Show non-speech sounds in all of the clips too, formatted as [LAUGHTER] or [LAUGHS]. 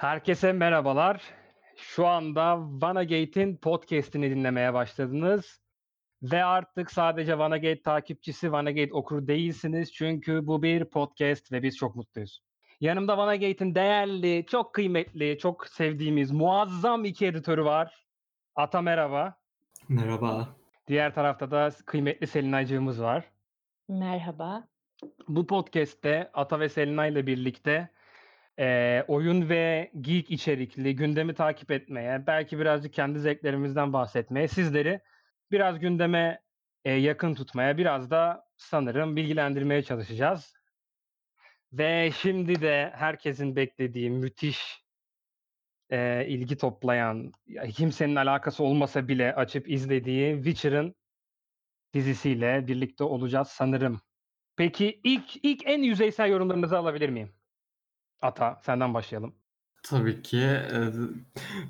Herkese merhabalar. Şu anda Vanagate'in podcast'ini dinlemeye başladınız. Ve artık sadece Vanagate takipçisi, Vanagate okur değilsiniz. Çünkü bu bir podcast ve biz çok mutluyuz. Yanımda Vanagate'in değerli, çok kıymetli, çok sevdiğimiz muazzam iki editörü var. Ata merhaba. Merhaba. Diğer tarafta da kıymetli Selinaycığımız var. Merhaba. Bu podcast'te Ata ve Selina ile birlikte e, oyun ve geek içerikli gündemi takip etmeye, belki birazcık kendi zevklerimizden bahsetmeye, sizleri biraz gündeme e, yakın tutmaya, biraz da sanırım bilgilendirmeye çalışacağız. Ve şimdi de herkesin beklediği müthiş e, ilgi toplayan, ya kimsenin alakası olmasa bile açıp izlediği Witcher'ın dizisiyle birlikte olacağız sanırım. Peki ilk ilk en yüzeysel yorumlarınızı alabilir miyim? Ata senden başlayalım. Tabii ki. e,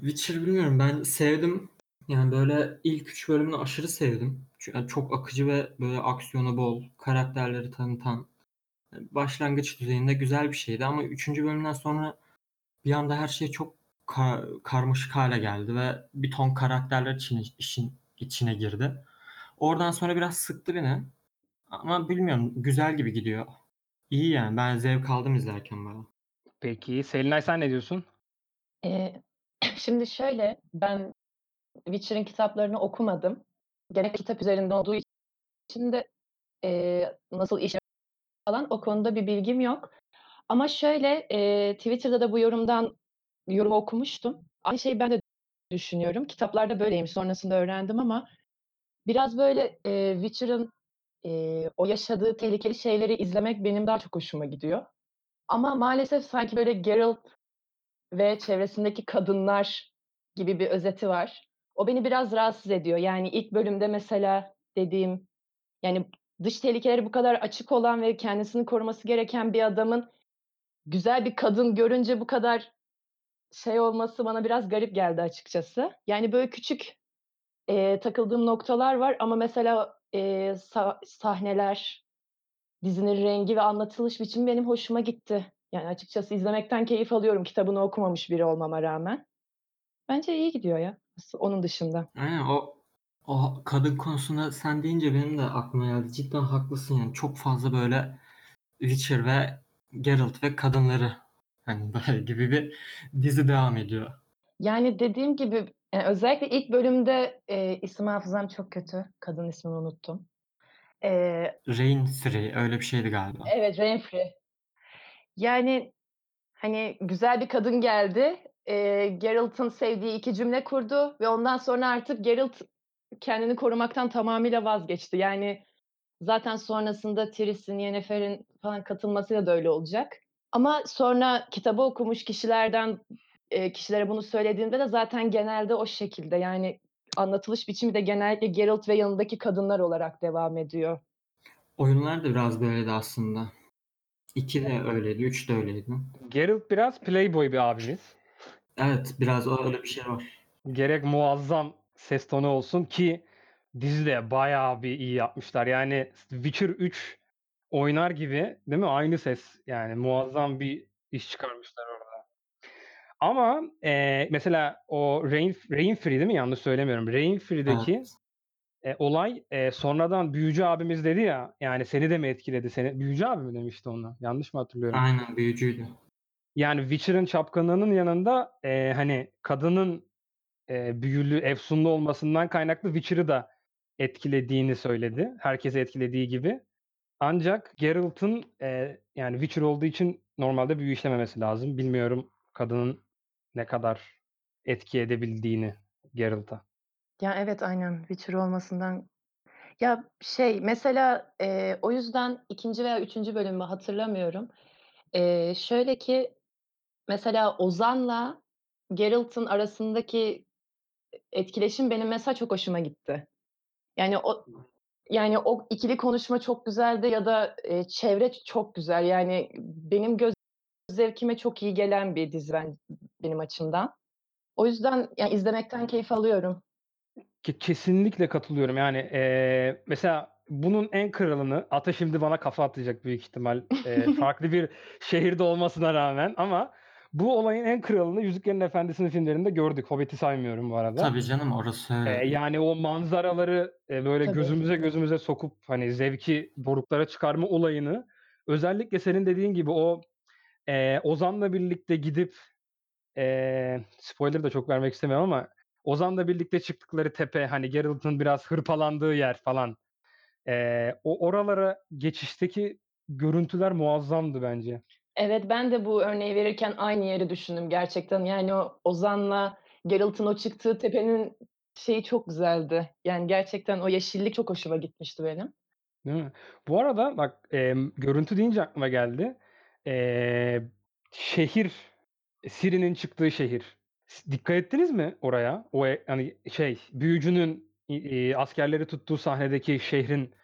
Witcher bilmiyorum ben sevdim. Yani böyle ilk üç bölümünü aşırı sevdim. Yani çok akıcı ve böyle aksiyonu bol, karakterleri tanıtan, başlangıç düzeyinde güzel bir şeydi ama üçüncü bölümden sonra bir anda her şey çok ka- karmaşık hale geldi ve bir ton karakterler içine, işin içine girdi. Oradan sonra biraz sıktı beni. Ama bilmiyorum güzel gibi gidiyor. İyi yani ben zevk aldım izlerken bayağı. Peki Selinay sen ne diyorsun? Ee, [CLEARS THROAT] şimdi şöyle, ben Witcher'ın kitaplarını okumadım. Gerek kitap üzerinde olduğu için de e, nasıl iş falan o konuda bir bilgim yok. Ama şöyle, e, Twitter'da da bu yorumdan yorum okumuştum. Aynı şeyi ben de düşünüyorum. Kitaplarda böyleymiş. Sonrasında öğrendim ama biraz böyle e, Witcher'ın e, o yaşadığı tehlikeli şeyleri izlemek benim daha çok hoşuma gidiyor. Ama maalesef sanki böyle Geralt ve çevresindeki kadınlar gibi bir özeti var. O beni biraz rahatsız ediyor. Yani ilk bölümde mesela dediğim yani dış tehlikeleri bu kadar açık olan ve kendisini koruması gereken bir adamın güzel bir kadın görünce bu kadar şey olması bana biraz garip geldi açıkçası. Yani böyle küçük e, takıldığım noktalar var ama mesela e, sa- sahneler, dizinin rengi ve anlatılış biçimi benim hoşuma gitti. Yani açıkçası izlemekten keyif alıyorum kitabını okumamış biri olmama rağmen. Bence iyi gidiyor ya. Onun dışında. Aynen o o kadın konusunda sen deyince benim de aklıma geldi. Cidden haklısın yani. Çok fazla böyle Witcher ve Geralt ve kadınları hani böyle [LAUGHS] gibi bir dizi devam ediyor. Yani dediğim gibi yani özellikle ilk bölümde e, isim hafızam çok kötü. Kadın ismini unuttum. E, Rainfrey öyle bir şeydi galiba. evet Renfrey. Yani hani güzel bir kadın geldi. E, Geralt'ın sevdiği iki cümle kurdu ve ondan sonra artık Geralt kendini korumaktan tamamıyla vazgeçti. Yani zaten sonrasında Triss'in, Yennefer'in falan katılmasıyla da öyle olacak. Ama sonra kitabı okumuş kişilerden e, kişilere bunu söylediğinde de zaten genelde o şekilde yani anlatılış biçimi de genellikle Geralt ve yanındaki kadınlar olarak devam ediyor. Oyunlar da biraz böyleydi aslında. 2 de öyleydi, 3 de öyleydi. Geralt biraz playboy bir abimiz. Evet, biraz öyle bir şey var. Gerek muazzam ses tonu olsun ki dizide bayağı bir iyi yapmışlar. Yani Witcher 3 oynar gibi değil mi? Aynı ses yani muazzam bir iş çıkarmışlar orada. Ama e, mesela o Rain, Rainfree değil mi? Yanlış söylemiyorum. Rainfree'deki Evet. e, olay e, sonradan büyücü abimiz dedi ya yani seni de mi etkiledi? Seni büyücü abi mi demişti ona? Yanlış mı hatırlıyorum? Aynen büyücüydü. Yani Witcher'ın çapkınlığının yanında e, hani kadının e, büyülü, efsunlu olmasından kaynaklı Witcher'ı da etkilediğini söyledi. Herkesi etkilediği gibi. Ancak Geralt'ın e, yani Witcher olduğu için normalde büyü işlememesi lazım. Bilmiyorum kadının ne kadar etki edebildiğini Geralt'a. Ya evet aynen Witcher olmasından. Ya şey mesela e, o yüzden ikinci veya üçüncü bölümü hatırlamıyorum. E, şöyle ki mesela Ozan'la Geralt'ın arasındaki etkileşim benim mesela çok hoşuma gitti. Yani o yani o ikili konuşma çok güzeldi ya da e, çevre çok güzel. Yani benim göz zevkime çok iyi gelen bir dizi ben, benim açımdan. O yüzden yani izlemekten keyif alıyorum. Kesinlikle katılıyorum. Yani e, mesela bunun en kralını Ata şimdi bana kafa atacak büyük ihtimal. E, [LAUGHS] farklı bir şehirde olmasına rağmen ama Bu olayın en kralını Yüzüklerin Efendisi'nin filmlerinde gördük. Hobbit'i saymıyorum bu arada. Tabii canım orası. Eee, yani o manzaraları, eee, böyle Tabii. gözümüze gözümüze sokup hani zevki doruklara çıkarma olayını özellikle senin dediğin gibi o, eee, Ozan'la birlikte gidip, eee, spoiler da çok vermek istemiyorum ama Ozan'la birlikte çıktıkları tepe, hani Geralt'ın biraz hırpalandığı yer falan. Eee, o oralara geçişteki görüntüler muazzamdı bence. Evet, ben de bu örneği verirken aynı yeri düşündüm gerçekten. Yani o Ozan'la Geralt'ın o çıktığı tepenin şeyi çok güzeldi. Yani gerçekten o yeşillik çok hoşuma gitmişti benim. Değil mi? Bu arada bak, emm, görüntü deyince aklıma geldi. Eee, şehir, Ciri'nin çıktığı şehir. Dikkat ettiniz mi oraya? O e hani şey, büyücünün, iii, askerleri tuttuğu sahnedeki şehrin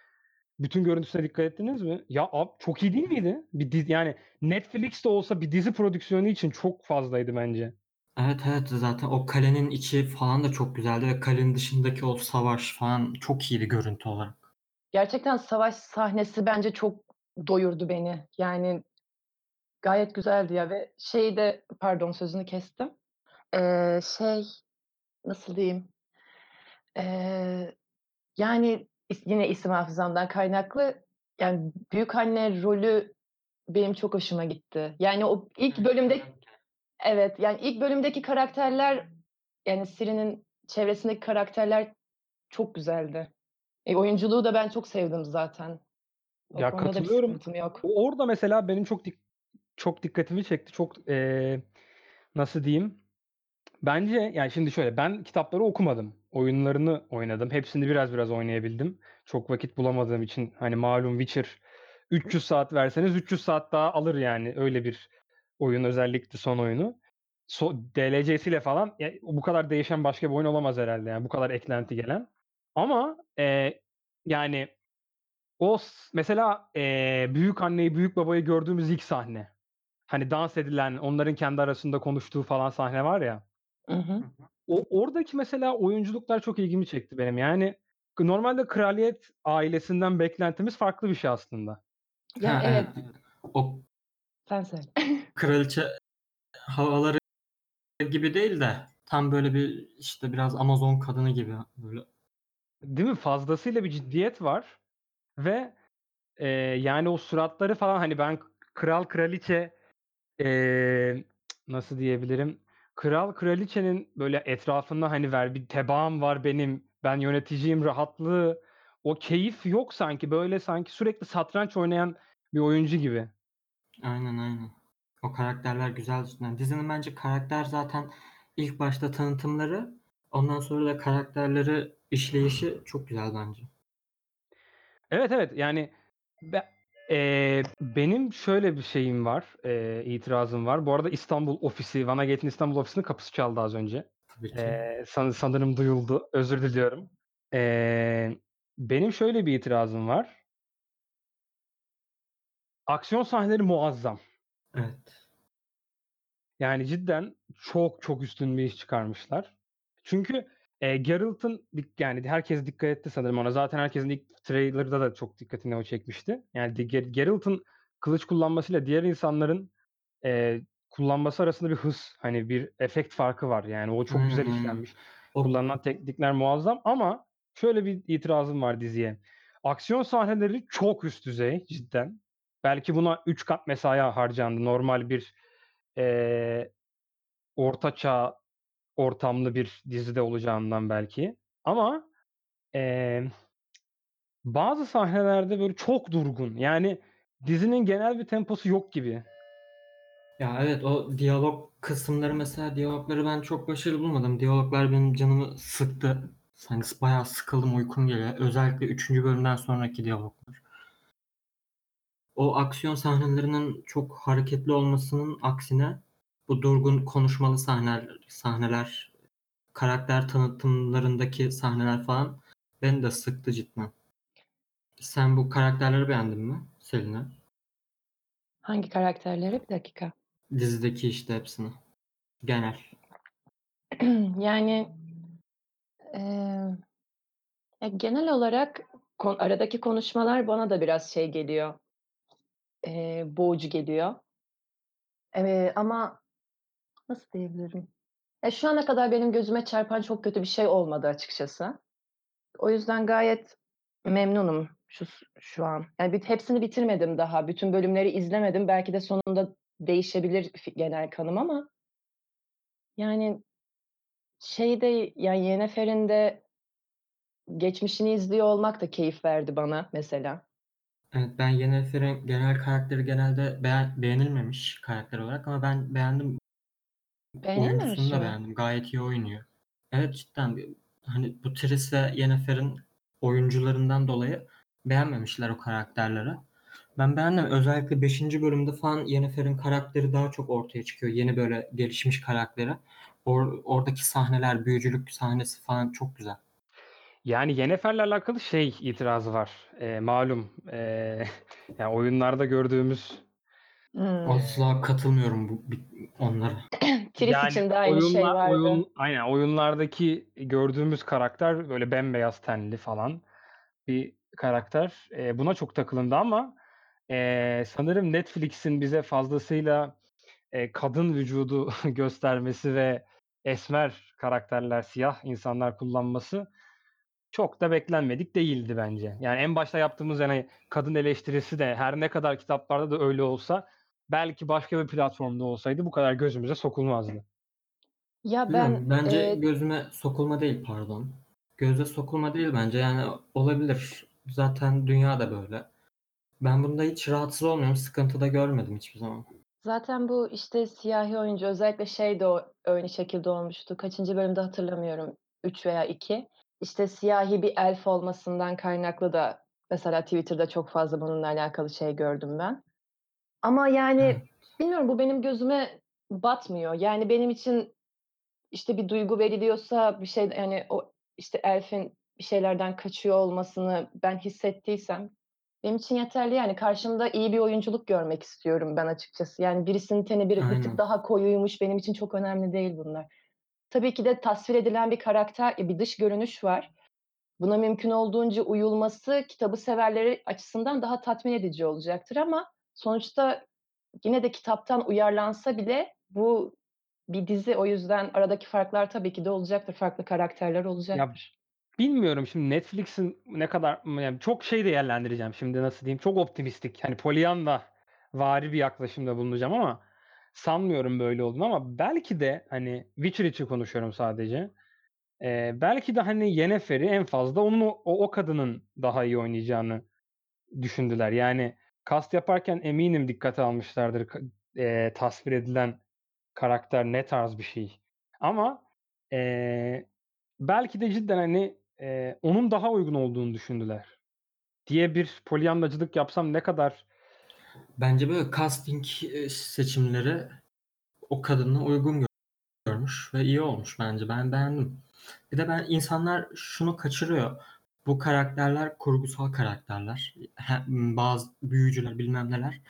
bütün görüntüsüne dikkat ettiniz mi? Ya, ab çok iyi değil miydi? Bir diz yani Netflix'te olsa bir dizi prodüksiyonu için çok fazlaydı bence. Evet, evet. Zaten o kalenin içi falan da çok güzeldi ve kalenin dışındaki o savaş falan çok iyiydi görüntü olarak. Gerçekten savaş sahnesi bence çok doyurdu beni. Yani gayet güzeldi ya ve şey de Pardon sözünü kestim. Eee, şey, nasıl diyeyim? Eee, yani is yine isim hafızamdan kaynaklı, yani büyükanne rolü benim çok hoşuma gitti. Yani o ilk bölümde Evet, yani ilk bölümdeki karakterler, yani Ciri'nin çevresindeki karakterler çok güzeldi. E, oyunculuğu da ben çok sevdim zaten. O Ya, konuda da bir katılıyorum. sıkıntım yok. O orada mesela benim çok dik çok dikkatimi çekti. Çok, eee, nasıl diyeyim? Bence yani şimdi şöyle, ben kitapları okumadım. Oyunlarını oynadım. Hepsini biraz biraz oynayabildim. Çok vakit bulamadığım için. Hani malum Witcher 300 saat verseniz 300 saat daha alır yani. Öyle bir oyun. Özellikle son oyunu. So DLC'siyle falan ya bu kadar değişen başka bir oyun olamaz herhâlde yani bu kadar eklenti gelen. Ama, eee, yani o mesela, eee, büyükanneyi, büyükbabayı gördüğümüz ilk sahne. Hani dans edilen, onların kendi arasında konuştuğu falan sahne var ya. I hı. O oradaki mesela oyunculuklar çok ilgimi çekti benim. Yani normalde kraliyet ailesinden beklentimiz farklı bir şey aslında. Ya, Ha, evet. O Sen söyle. [LAUGHS] kraliçe havaları gibi değil de tam böyle bir, işte, biraz Amazon kadını gibi böyle. Değil mi? Fazlasıyla bir ciddiyet var ve, eee, yani o suratları falan, hani ben kral kraliçe, eee, nasıl diyebilirim? Kral kraliçenin böyle etrafında, hani, ver bir tebaam var benim, ben yöneticiyim rahatlığı, o keyif yok sanki. Böyle sanki sürekli satranç oynayan bir oyuncu gibi. Aynen, aynen. O karakterler güzel cidden. Dizinin bence karakter zaten ilk başta tanıtımları, ondan sonra da karakterleri işleyişi çok güzel bence. Evet, evet. Yani be eee, benim şöyle bir şeyim var, eee, itirazım var. Bu arada İstanbul ofisi, Vanagate'in İstanbul ofisinin kapısı çaldı az önce. Tabii ki. San sanırım duyuldu. Özür diliyorum. Eee, benim şöyle bir itirazım var. Aksiyon sahneleri muazzam. Evet. Yani cidden çok çok üstün bir iş çıkarmışlar. Çünkü, eee, Geralt'ın yani herkes dikkat etti sanırım ona. Zaten herkesin ilk trailer'da da çok dikkatini o çekmişti. Yani di Ge Geralt'ın kılıç kullanmasıyla diğer insanların, eee, kullanması arasında bir hız, hani, bir efekt farkı var. Yani o çok Aynen, güzel işlenmiş. O Kullanılan teknikler muazzam ama şöyle bir itirazım var diziye. Aksiyon sahneleri çok üst düzey cidden. Belki buna 3 kat mesai harcandı. Normal bir, eee, orta çağ ortamlı bir dizide olacağından belki ama, emm, bazı sahnelerde böyle çok durgun. Yani dizinin genel bir temposu yok gibi. Ya, evet, o diyalog kısımları mesela diyalogları ben çok başarılı bulmadım. Diyaloglar benim canımı sıktı. Hani bayağı sıkıldım, uykum geliyor. Özellikle 3. bölümden sonraki diyaloglar. O aksiyon sahnelerinin çok hareketli olmasının aksine bu durgun konuşmalı sahneler sahneler, karakter tanıtımlarındaki sahneler falan beni de sıktı cidden. Sen bu karakterleri beğendin mi Selina? Hangi karakterleri? Bir dakika. Dizideki işte hepsini. Genel. [CLEARS THROAT] Yani, eee, ya, genel olarak kon aradaki konuşmalar bana da biraz şey geliyor, eee, boğucu geliyor. Eee, ama nasıl diyebilirim? Ya, şu ana kadar benim gözüme çarpan çok kötü bir şey olmadı açıkçası. O yüzden gayet memnunum şu şu an. Yani bit hepsini bitirmedim daha. Bütün bölümleri izlemedim. Belki de sonunda değişebilir genel kanım ama yani şeyde, yani Yennefer'in de geçmişini izliyor olmak da keyif verdi bana mesela. Evet, ben Yennefer'in genel karakteri genelde beğen beğenilmemiş karakter olarak ama ben beğendim. Oyuncusunu da beğendim. Gayet iyi oynuyor. Evet, cidden hani bu Triss ve Yennefer'in oyuncularından dolayı beğenmemişler o karakterleri. Ben beğendim. Özellikle 5. bölümde falan Yennefer'in karakteri daha çok ortaya çıkıyor. Yeni böyle gelişmiş karakteri. Or oradaki sahneler, büyücülük sahnesi falan çok güzel. Yani Yennefer'le alakalı şey itirazı var. Eee, malum, [LAUGHS] eee, ya oyunlarda gördüğümüz Hımm. Asla katılmıyorum bu onlara. [CLEARS THROAT] Triss Yani için de aynı şey oyunla vardı. oyun aynen oyunlardaki gördüğümüz karakter böyle bembeyaz tenli falan bir karakter. Eee, buna çok takılındı ama, eee, sanırım Netflix'in bize fazlasıyla, eee, kadın vücudu [LAUGHS] göstermesi ve esmer karakterler, siyah insanlar kullanması çok da beklenmedik değildi bence. Yani en başta yaptığımız, hani, kadın eleştirisi de her ne kadar kitaplarda da öyle olsa belki başka bir platformda olsaydı bu kadar gözümüze sokulmazdı. Ya, ben, Bilmiyorum, bence eee gözüme sokulma değil, pardon. Göze sokulma değil bence, yani olabilir. Zaten dünya da böyle. Ben bunda hiç rahatsız olmuyorum, sıkıntı da görmedim hiçbir zaman. Zaten bu, işte, siyahi oyuncu özellikle şey de o aynı şekilde olmuştu. Kaçıncı bölümde hatırlamıyorum. 3 veya 2. İşte, siyahi bir elf olmasından kaynaklı da mesela Twitter'da çok fazla bununla alakalı şey gördüm ben. Ama, yani, Evet. bilmiyorum bu benim gözüme batmıyor. Yani benim için, işte, bir duygu veriliyorsa bir şey, yani, o, işte, elfin bir şeylerden kaçıyor olmasını ben hissettiysem benim için yeterli yani. Karşımda iyi bir oyunculuk görmek istiyorum ben açıkçası. Yani birisinin teni bir bir tık Aynen. daha koyuymuş, benim için çok önemli değil bunlar. Tabii ki de tasvir edilen bir karakter, bir dış görünüş var. Buna mümkün olduğunca uyulması kitabı severleri açısından daha tatmin edici olacaktır ama sonuçta yine de kitaptan uyarlansa bile bu bir dizi. O yüzden aradaki farklar tabii ki de olacaktır. Farklı karakterler Ya, olacaktır. bilmiyorum şimdi Netflix'in ne kadar yani çok şey değerlendireceğim şimdi nasıl diyeyim, çok optimistik, hani, Pollyanna'vari bir yaklaşımda bulunacağım ama sanmıyorum böyle olduğunu ama belki de, hani, Witcher için konuşuyorum sadece. Eee, belki de, hani, Yennefer'i en fazla onun o o kadının daha iyi oynayacağını düşündüler. Yani cast yaparken eminim dikkate almışlardır eee, tasvir edilen karakter ne tarz bir şey. Ama, eee, belki de cidden, hani, eee, onun daha uygun olduğunu düşündüler diye bir Pollyanna'cılık yapsam ne kadar Bence böyle casting, seçimleri o kadına uygun görmüş ve iyi olmuş bence. Ben beğendim. Bir de ben insanlar şunu kaçırıyor. Bu karakterler kurgusal karakterler. Bazı büyücüler, bilmem neler,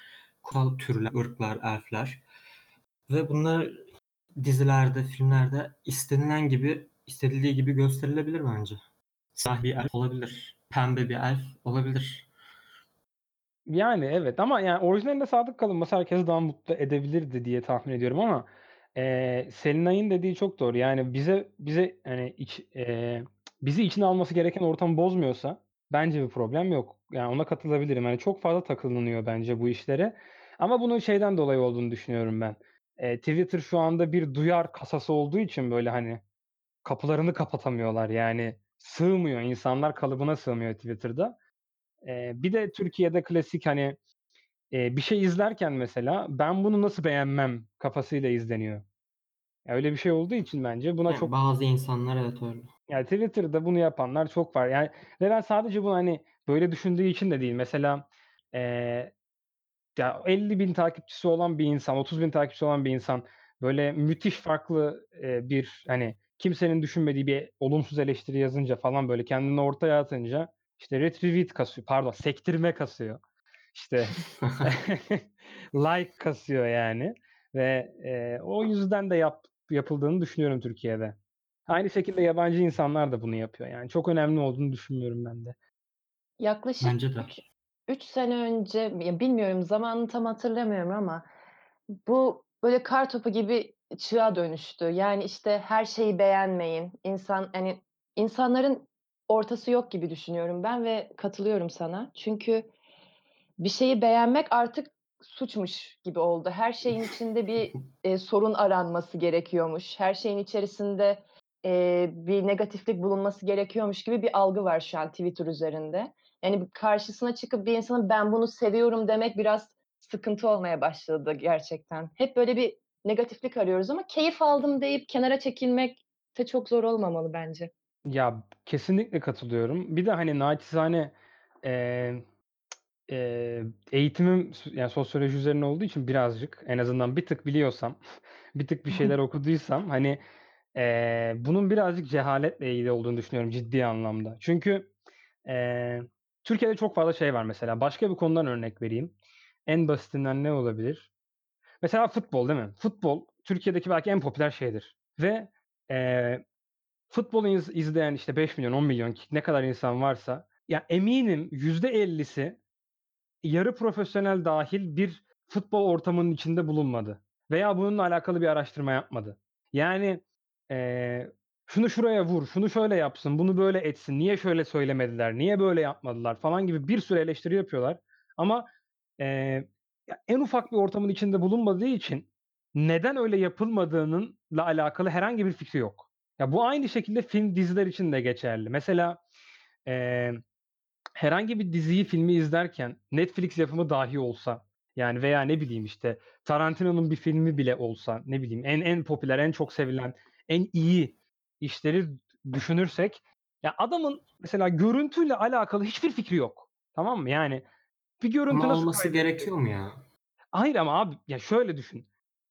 kutsal türler, ırklar, elfler ve bunlar dizilerde, filmlerde istenilen gibi, istedildiği gibi gösterilebilir bence. Siyahi bir elf olabilir, pembe bir elf olabilir. Yani evet ama yani orijinaline sadık kalınması herkesi daha mutlu edebilirdi diye tahmin ediyorum ama, eee, Selinay'ın dediği çok doğru. Yani bize bize, hani, iç eee, bizi içine alması gereken ortamı bozmuyorsa bence bir problem yok. Yani ona katılabilirim. Hani, çok fazla takılınıyor bence bu işlere ama bunun şeyden dolayı olduğunu düşünüyorum ben. Eee, Twitter şu anda bir duyar kasası olduğu için böyle, hani, kapılarını kapatamıyorlar. Yani sığmıyor, insanlar kalıbına sığmıyor Twitter'da. Eee, bir de Türkiye'de klasik, hani, eee, bir şey izlerken mesela ben bunu nasıl beğenmem kafasıyla izleniyor. Ya, öyle bir şey olduğu için bence buna Yani çok bazı insanlar evet öyle. Yani Twitter'da bunu yapanlar çok var. Yani ve ben sadece bunu, hani, böyle düşündüğü için de değil. Mesela, eee, ya 50.000 takipçisi olan bir insan, 30.000 takipçisi olan bir insan böyle müthiş farklı, eee, bir, hani, kimsenin düşünmediği bir olumsuz eleştiri yazınca falan böyle kendini ortaya atınca işte retweet kasıyor, pardon sektirme kasıyor. İşte [LAUGHS] [LAUGHS] like kasıyor yani ve, eee, o yüzden de yap yapıldığını düşünüyorum Türkiye'de. Aynı şekilde yabancı insanlar da bunu yapıyor. Yani çok önemli olduğunu düşünmüyorum ben de. Yaklaşık Bence de. 3 3 sene önce, ya bilmiyorum zamanını tam hatırlamıyorum ama bu böyle kartopu gibi çığa dönüştü. Yani, işte, her şeyi beğenmeyin. İnsan, hani, insanların ortası yok gibi düşünüyorum ben ve katılıyorum sana. Çünkü bir şeyi beğenmek artık suçmuş gibi oldu. Her şeyin [LAUGHS] içinde bir, eee, sorun aranması gerekiyormuş. Her şeyin içerisinde, eee, bir negatiflik bulunması gerekiyormuş gibi bir algı var şu an Twitter üzerinde. Yani, karşısına çıkıp bir insanın "Ben bunu seviyorum." demek biraz sıkıntı olmaya başladı gerçekten. Hep böyle bir negatiflik arıyoruz ama keyif aldım deyip kenara çekilmek de çok zor olmamalı bence. Ya, kesinlikle katılıyorum. Bir de, hani, naçizane, eee, eee, eğitimim yani, sosyoloji üzerine olduğu için birazcık en azından bir tık biliyorsam, [LAUGHS] bir tık bir şeyler okuduysam, hani, eee, bunun birazcık cehaletle ilgili olduğunu düşünüyorum ciddi anlamda. Çünkü, eee, Türkiye'de çok fazla şey var mesela. Başka bir konudan örnek vereyim. En basitinden ne olabilir? Mesela futbol, değil mi? Futbol Türkiye'deki belki en popüler şeydir ve, eee, futbolu iz izleyen, işte, 5.000.000, 10.000.000 ki ne kadar insan varsa, ya, eminim %50'si yarı profesyonel dâhil bir futbol ortamının içinde bulunmadı veya bununla alakalı bir araştırma yapmadı. Yani, eee, "Şunu şuraya vur, şunu şöyle yapsın, bunu böyle etsin, niye şöyle söylemediler, niye böyle yapmadılar?" falan gibi bir sürü eleştiri yapıyorlar ama, ya, en ufak bir ortamın içinde bulunmadığı için neden öyle yapılmadığınınla alakalı herhangi bir fikri yok. Ya, bu aynı şekilde film, diziler için de geçerli. Mesela, eee, herhangi bir diziyi, filmi izlerken Netflix yapımı dahi olsa, yani, veya ne bileyim, işte, Tarantino'nun bir filmi bile olsa, ne bileyim, en en popüler, en çok sevilen, en iyi işleri düşünürsek, ya, adamın mesela görüntüyle alakalı hiçbir fikri yok. Tamam mı? Yani, bir görüntü Ama nasıl olması kaydedilir? gerekiyor mu ya? Hayır ama abi, ya, şöyle düşün.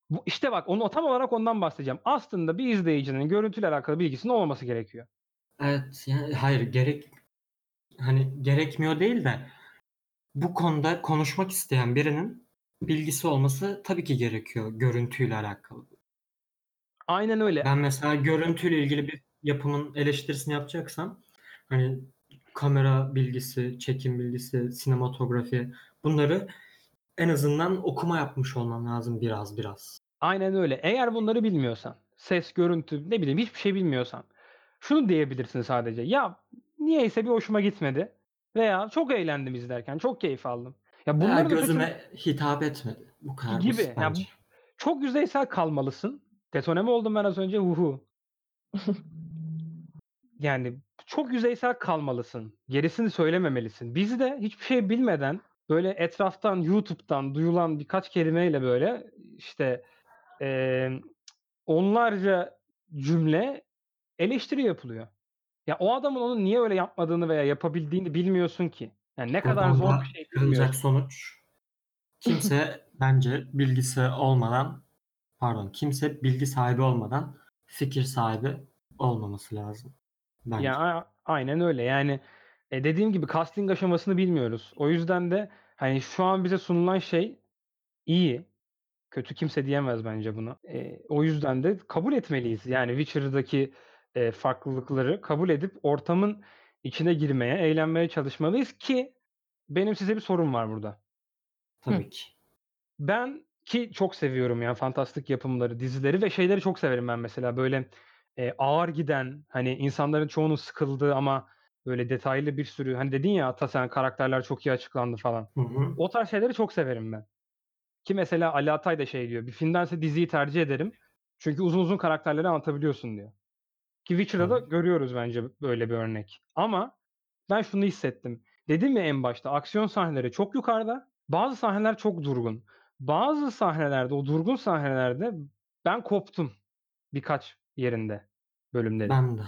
Bu işte bak, onu tam olarak ondan bahsedeceğim. Aslında bir izleyicinin görüntüyle alakalı bilgisinin olmaması gerekiyor. Evet, yani, hayır gerek hani, gerekmiyor değil de bu konuda konuşmak isteyen birinin bilgisi olması tabii ki gerekiyor görüntüyle alakalı. Aynen öyle. Ben mesela görüntüyle ilgili bir yapımın eleştirisini yapacaksam, hani, kamera bilgisi, çekim bilgisi, sinematografi bunları en azından okuma yapmış olmam lazım biraz biraz. Aynen öyle. Eğer bunları bilmiyorsan, ses, görüntü, ne bileyim, hiçbir şey bilmiyorsan şunu diyebilirsin sadece: "Ya, niyeyse bir hoşuma gitmedi." veya "Çok eğlendim izlerken, çok keyif aldım." Ya, ötesinde gözüme hitap etmedi. Bu kadar gibi. bence. çok yüzeysel kalmalısın. Detone mi oldum ben az önce? Hu hu. Yani, çok yüzeysel kalmalısın. Gerisini söylememelisin. Biz de hiçbir şey bilmeden, böyle, etraftan, YouTube'dan duyulan birkaç kelimeyle, böyle, işte, emm, onlarca cümle eleştiri yapılıyor. Ya, o adamın onu niye öyle yapmadığını veya yapabildiğini bilmiyorsun ki. Yani, ne kadar Buradan zor bir şey bilmiyorsun. sonuç kimse [LAUGHS] bence bilgisi olmadan pardon, kimse bilgi sahibi olmadan fikir sahibi olmaması lazım bence. Ya, aynen öyle. Yani, eee, dediğim gibi casting aşamasını bilmiyoruz. O yüzden de, hani, şu an bize sunulan şey iyi. Kötü kimse diyemez bence buna. Eee, o yüzden de kabul etmeliyiz. Yani, Witcher'daki, eee, farklılıkları kabul edip ortamın içine girmeye, eğlenmeye çalışmalıyız ki benim size bir sorum var burada. Tabii ki. Ben ki çok seviyorum ya fantastik yapımları, dizileri ve şeyleri çok severim ben mesela, böyle, eee, ağır giden, hani, insanların çoğunun sıkıldığı ama böyle detaylı bir sürü, hani, dedin ya ata sen karakterler çok iyi açıklandı falan. Hı hı. O tarz şeyleri çok severim ben. Ki mesela Ali Atay da şey diyor, "Bir filmdense diziyi tercih ederim. Çünkü uzun uzun karakterleri anlatabiliyorsun." diyor. Ki Witcher'da da görüyoruz bence böyle bir örnek. Ama ben şunu hissettim. Dedim ya en başta, aksiyon sahneleri çok yukarıda, bazı sahneler çok durgun. Bazı sahnelerde, o durgun sahnelerde ben koptum birkaç yerinde, bölümlerin. Ben de.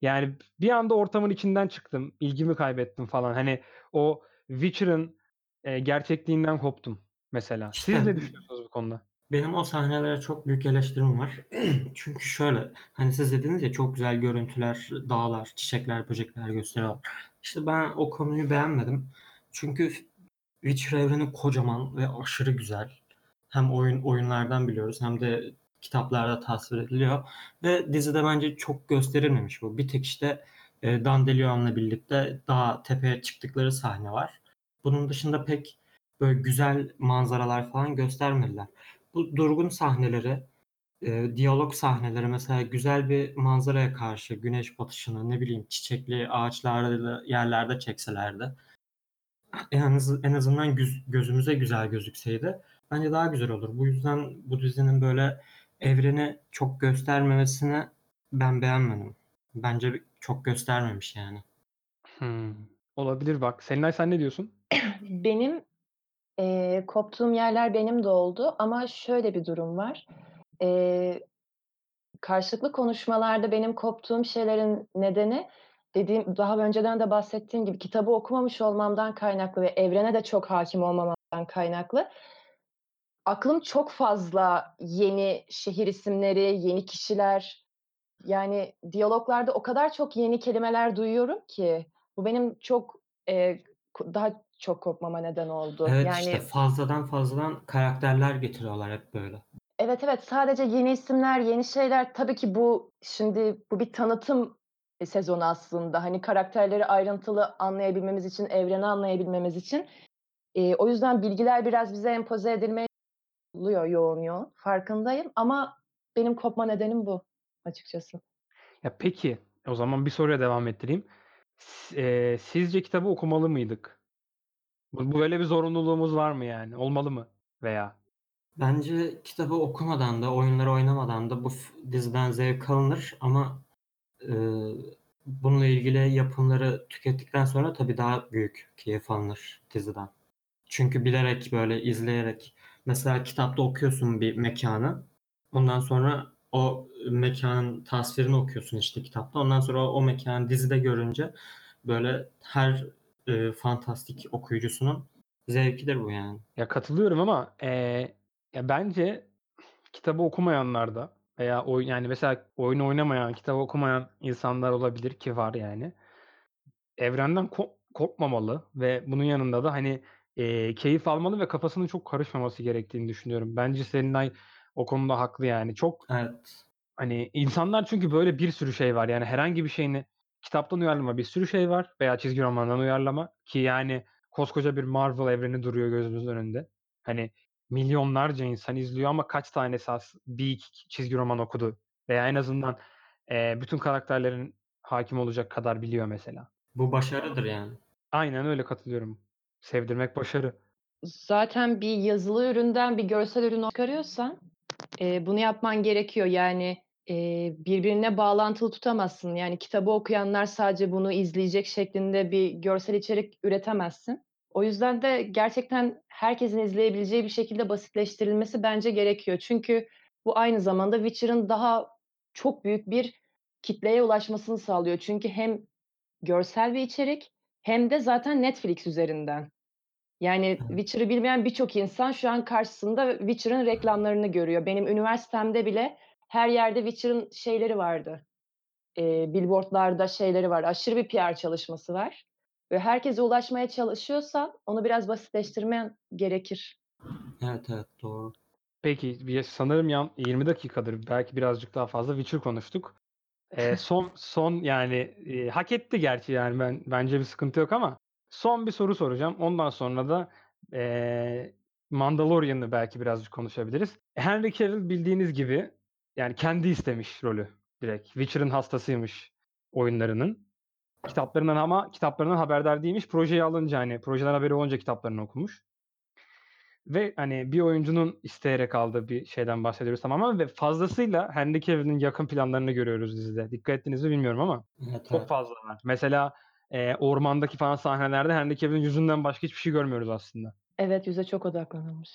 Yani, bir anda ortamın içinden çıktım, ilgimi kaybettim falan. Hani, o Witcher'ın, eee, gerçekliğinden koptum mesela. Siz ne düşünüyorsunuz bu konuda? Benim o sahnelere çok büyük eleştirim var. [CLEARS THROAT] Çünkü şöyle, hani, siz dediniz ya çok güzel görüntüler, dağlar, çiçekler, böcekler gösteriyorlar. İşte ben o konuyu beğenmedim. Çünkü Witcher evreni kocaman ve aşırı güzel. Hem oyun oyunlardan biliyoruz hem de kitaplarda tasvir ediliyor ve dizide bence çok gösterilmemiş bu. Bir tek, işte, eee, Dandelion'la birlikte dağa, tepeye çıktıkları sahne var. Bunun dışında pek böyle güzel manzaralar falan göstermediler. Bu durgun sahneleri e, diyalog sahneleri mesela güzel bir manzaraya karşı güneş batışını ne bileyim çiçekli ağaçlarda yerlerde çekselerdi en, az, en azından güz- gözümüze güzel gözükseydi bence daha güzel olur. Bu yüzden bu dizinin böyle evreni çok göstermemesini ben beğenmedim. Bence çok göstermemiş yani. Hımm. Olabilir bak. Selinay sen ne diyorsun? Benim, eee, koptuğum yerler benim de oldu ama şöyle bir durum var. Eee, karşılıklı konuşmalarda benim koptuğum şeylerin nedeni dediğim daha önceden de bahsettiğim gibi kitabı okumamış olmamdan kaynaklı ve evrene de çok hâkim olmamamdan kaynaklı. Aklım çok fazla yeni şehir isimleri, yeni kişiler, yani diyaloglarda o kadar çok yeni kelimeler duyuyorum ki bu benim çok, eee, daha çok kopmama neden oldu. Evet, Yani işte fazladan fazladan karakterler getiriyorlar hep böyle. Evet, evet. Sadece yeni isimler, yeni şeyler. Tabii ki bu şimdi bu bir tanıtım, eee, sezonu aslında. Hani karakterleri ayrıntılı anlayabilmemiz için, evreni anlayabilmemiz için. Eee, o yüzden bilgiler biraz bize empoze edilmeye oluyor yoğun yoğun. Farkındayım ama benim kopma nedenim bu açıkçası. Ya, peki, o zaman bir soruyla devam ettireyim. S eee, sizce kitabı okumalı mıydık? Bu böyle bir zorunluluğumuz var mı yani? Olmalı mı veya? Bence kitabı okumadan da, oyunları oynamadan da bu diziden zevk alınır ama, ııı, bununla ilgili yapımları tükettikten sonra tabii daha büyük keyif alınır diziden. Çünkü bilerek, böyle izleyerek mesela kitapta okuyorsun bir mekânı. Ondan sonra o mekânın tasvirini okuyorsun işte kitapta. Ondan sonra o mekânı dizide görünce böyle her, eee, fantastik okuyucusunun zevkidir bu yani. Ya, katılıyorum ama, eee, ya, bence kitabı okumayanlar da veya oyun yani mesela oyun oynamayan, kitabı okumayan insanlar olabilir ki var yani. Evrenden ko kopmamalı ve bunun yanında da, hani, eee, keyif almalı ve kafasının çok karışmaması gerektiğini düşünüyorum. Bence Selinay o konuda haklı yani. Çok Evet. Hani, insanlar çünkü böyle bir sürü şey var. Yani herhangi bir şeyini kitaptan uyarlama bir sürü şey var veya çizgi romandan uyarlama ki yani koskoca bir Marvel evreni duruyor gözümüzün önünde. Hani, milyonlarca insan izliyor ama kaç tanesi as bir iki çizgi roman okudu veya en azından, eee, bütün karakterlerin hâkim olacak kadar biliyor mesela. Bu başarıdır yani. Aynen öyle, katılıyorum. Sevdirmek başarı. Zaten bir yazılı üründen bir görsel ürün çıkarıyorsan, eee, bunu yapman gerekiyor. Yani, eee, birbirine bağlantılı tutamazsın. Yani kitabı okuyanlar sadece bunu izleyecek şeklinde bir görsel içerik üretemezsin. O yüzden de gerçekten herkesin izleyebileceği bir şekilde basitleştirilmesi bence gerekiyor. Çünkü bu aynı zamanda Witcher'ın daha çok büyük bir kitleye ulaşmasını sağlıyor. Çünkü hem görsel bir içerik hem de zaten Netflix üzerinden. Yani Evet. Witcher'ı bilmeyen birçok insan şu an karşısında Witcher'ın reklamlarını görüyor. Benim üniversitemde bile her yerde Witcher'ın şeyleri vardı. Eee, billboard'larda şeyleri var. Aşırı bir PR çalışması var ve herkese ulaşmaya çalışıyorsan onu biraz basitleştirmen gerekir. Evet, evet, doğru. Peki, bir sanırım yan 20 dakikadır, belki birazcık daha fazla Witcher konuştuk. Eee, [LAUGHS] son son yani, eee, hak etti gerçi yani ben bence bir sıkıntı yok ama son bir soru soracağım. Ondan sonra da, eee, Mandalorian'ı belki birazcık konuşabiliriz. Henry Cavill bildiğiniz gibi yani kendi istemiş rolü direkt. Witcher'ın hastasıymış oyunlarının. Kitaplarından ama kitaplarından haberdar değilmiş. Projeye alınca, hani, projeden haberi olunca kitaplarını okumuş. Ve, hani, bir oyuncunun isteyerek aldığı bir şeyden bahsediyoruz tamamen ve fazlasıyla Henry Cavill'in yakın planlarını görüyoruz dizide. Dikkat ettiniz mi bilmiyorum ama Evet, çok evet. fazla var. Mesela, eee, ormandaki falan sahnelerde Henry Cavill'in yüzünden başka hiçbir şey görmüyoruz aslında. Evet, yüze çok odaklanılmış.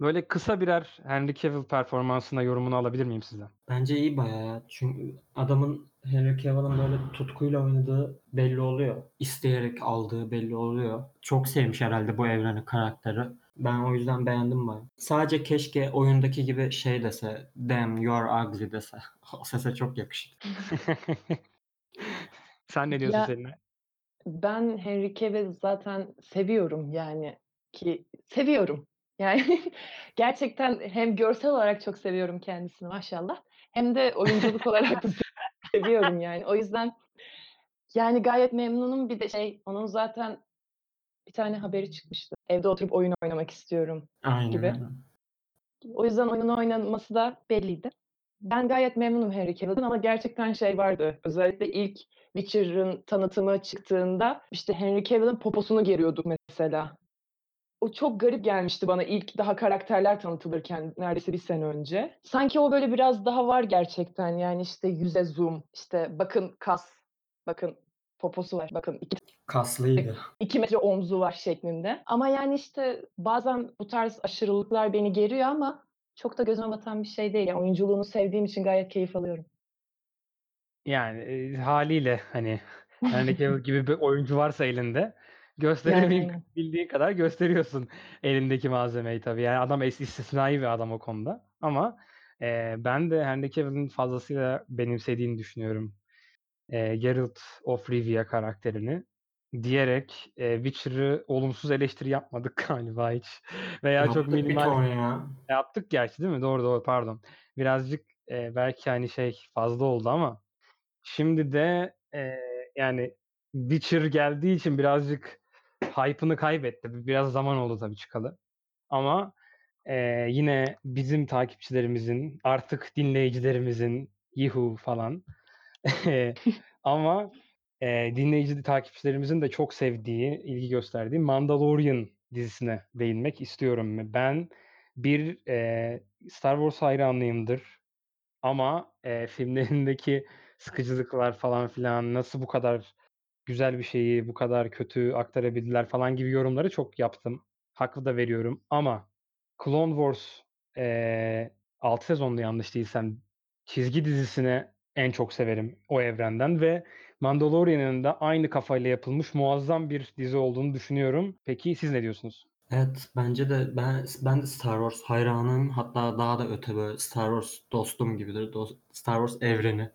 Böyle kısa birer Henry Cavill performansına yorumunu alabilir miyim sizden? Bence iyi bayağı ya. Çünkü adamın Henry Cavill'ın böyle tutkuyla oynadığı belli oluyor. İsteyerek aldığı belli oluyor. Çok sevmiş herhalde bu evreni, karakteri. Ben o yüzden beğendim bayağı. Sadece keşke oyundaki gibi şey dese, "Damn, you're ugly." dese. [LAUGHS] O sese çok yakışır. [LAUGHS] Sen ne diyorsun Ya Selinay? Ben Henry Cavill zaten seviyorum yani ki seviyorum. Yani [LAUGHS] gerçekten hem görsel olarak çok seviyorum kendisini maşallah hem de oyunculuk [LAUGHS] olarak da [LAUGHS] seviyorum yani. O yüzden yani gayet memnunum. Bir de şey, onun zaten bir tane haberi çıkmıştı. Evde oturup oyun oynamak istiyorum Aynen gibi. öyle. O yüzden oyun oynaması da belliydi. Ben gayet memnunum Henry Cavill'den ama gerçekten şey vardı. Özellikle ilk Witcher'ın tanıtımı çıktığında işte Henry Cavill'in poposunu geriyorduk mesela. O çok garip gelmişti bana ilk daha karakterler tanıtılırken neredeyse bir sene önce. Sanki o böyle biraz daha var gerçekten yani işte yüze zoom, işte bakın kas, bakın poposu var, bakın iki, Kaslıydı. iki metre omzu var şeklinde. Ama yani işte bazen bu tarz aşırılıklar beni geriyor ama çok da gözüme batan bir şey değil. Yani oyunculuğunu sevdiğim için gayet keyif alıyorum. Yani e, haliyle hani Cavill gibi bir oyuncu varsa elinde Yani gösteremeyip aynen. bildiğin kadar gösteriyorsun elindeki malzemeyi tabii. Yani adam istisnai bir adam o konuda. Ama e, ben de Henry Cavill'in fazlasıyla benimsediğini düşünüyorum. E, Geralt of Rivia karakterini diyerek e, Witcher'ı olumsuz eleştiri yapmadık [LAUGHS] galiba hiç. Veya çok Yaptık bir minimal ya. yaptık gerçi değil mi? Doğru doğru pardon. Birazcık e, belki hani şey fazla oldu ama Şimdi de eee, yani Witcher geldiği için birazcık hype'ını kaybetti. Biraz zaman oldu tabii çıkalı. Ama eee, yine bizim takipçilerimizin, artık dinleyicilerimizin, yuhu falan [LAUGHS] ama eee, dinleyici takipçilerimizin de çok sevdiği, ilgi gösterdiği Mandalorian dizisine değinmek istiyorum. Ben bir eee, Star Wars hayranıyımdır. Ama eee, filmlerindeki sıkıcılıklar falan filan, nasıl bu kadar güzel bir şeyi bu kadar kötü aktarabildiler falan gibi yorumları çok yaptım. Haklı da veriyorum ama Clone Wars eee 6 sezonlu yanlış değilsem çizgi dizisini en çok severim o evrenden ve Mandalorian'ın da aynı kafayla yapılmış muazzam bir dizi olduğunu düşünüyorum. Peki siz ne diyorsunuz? Evet bence de ben ben de Star Wars hayranım. Hatta daha da öte böyle Star Wars dostum gibidir. Dost- Star Wars evreni.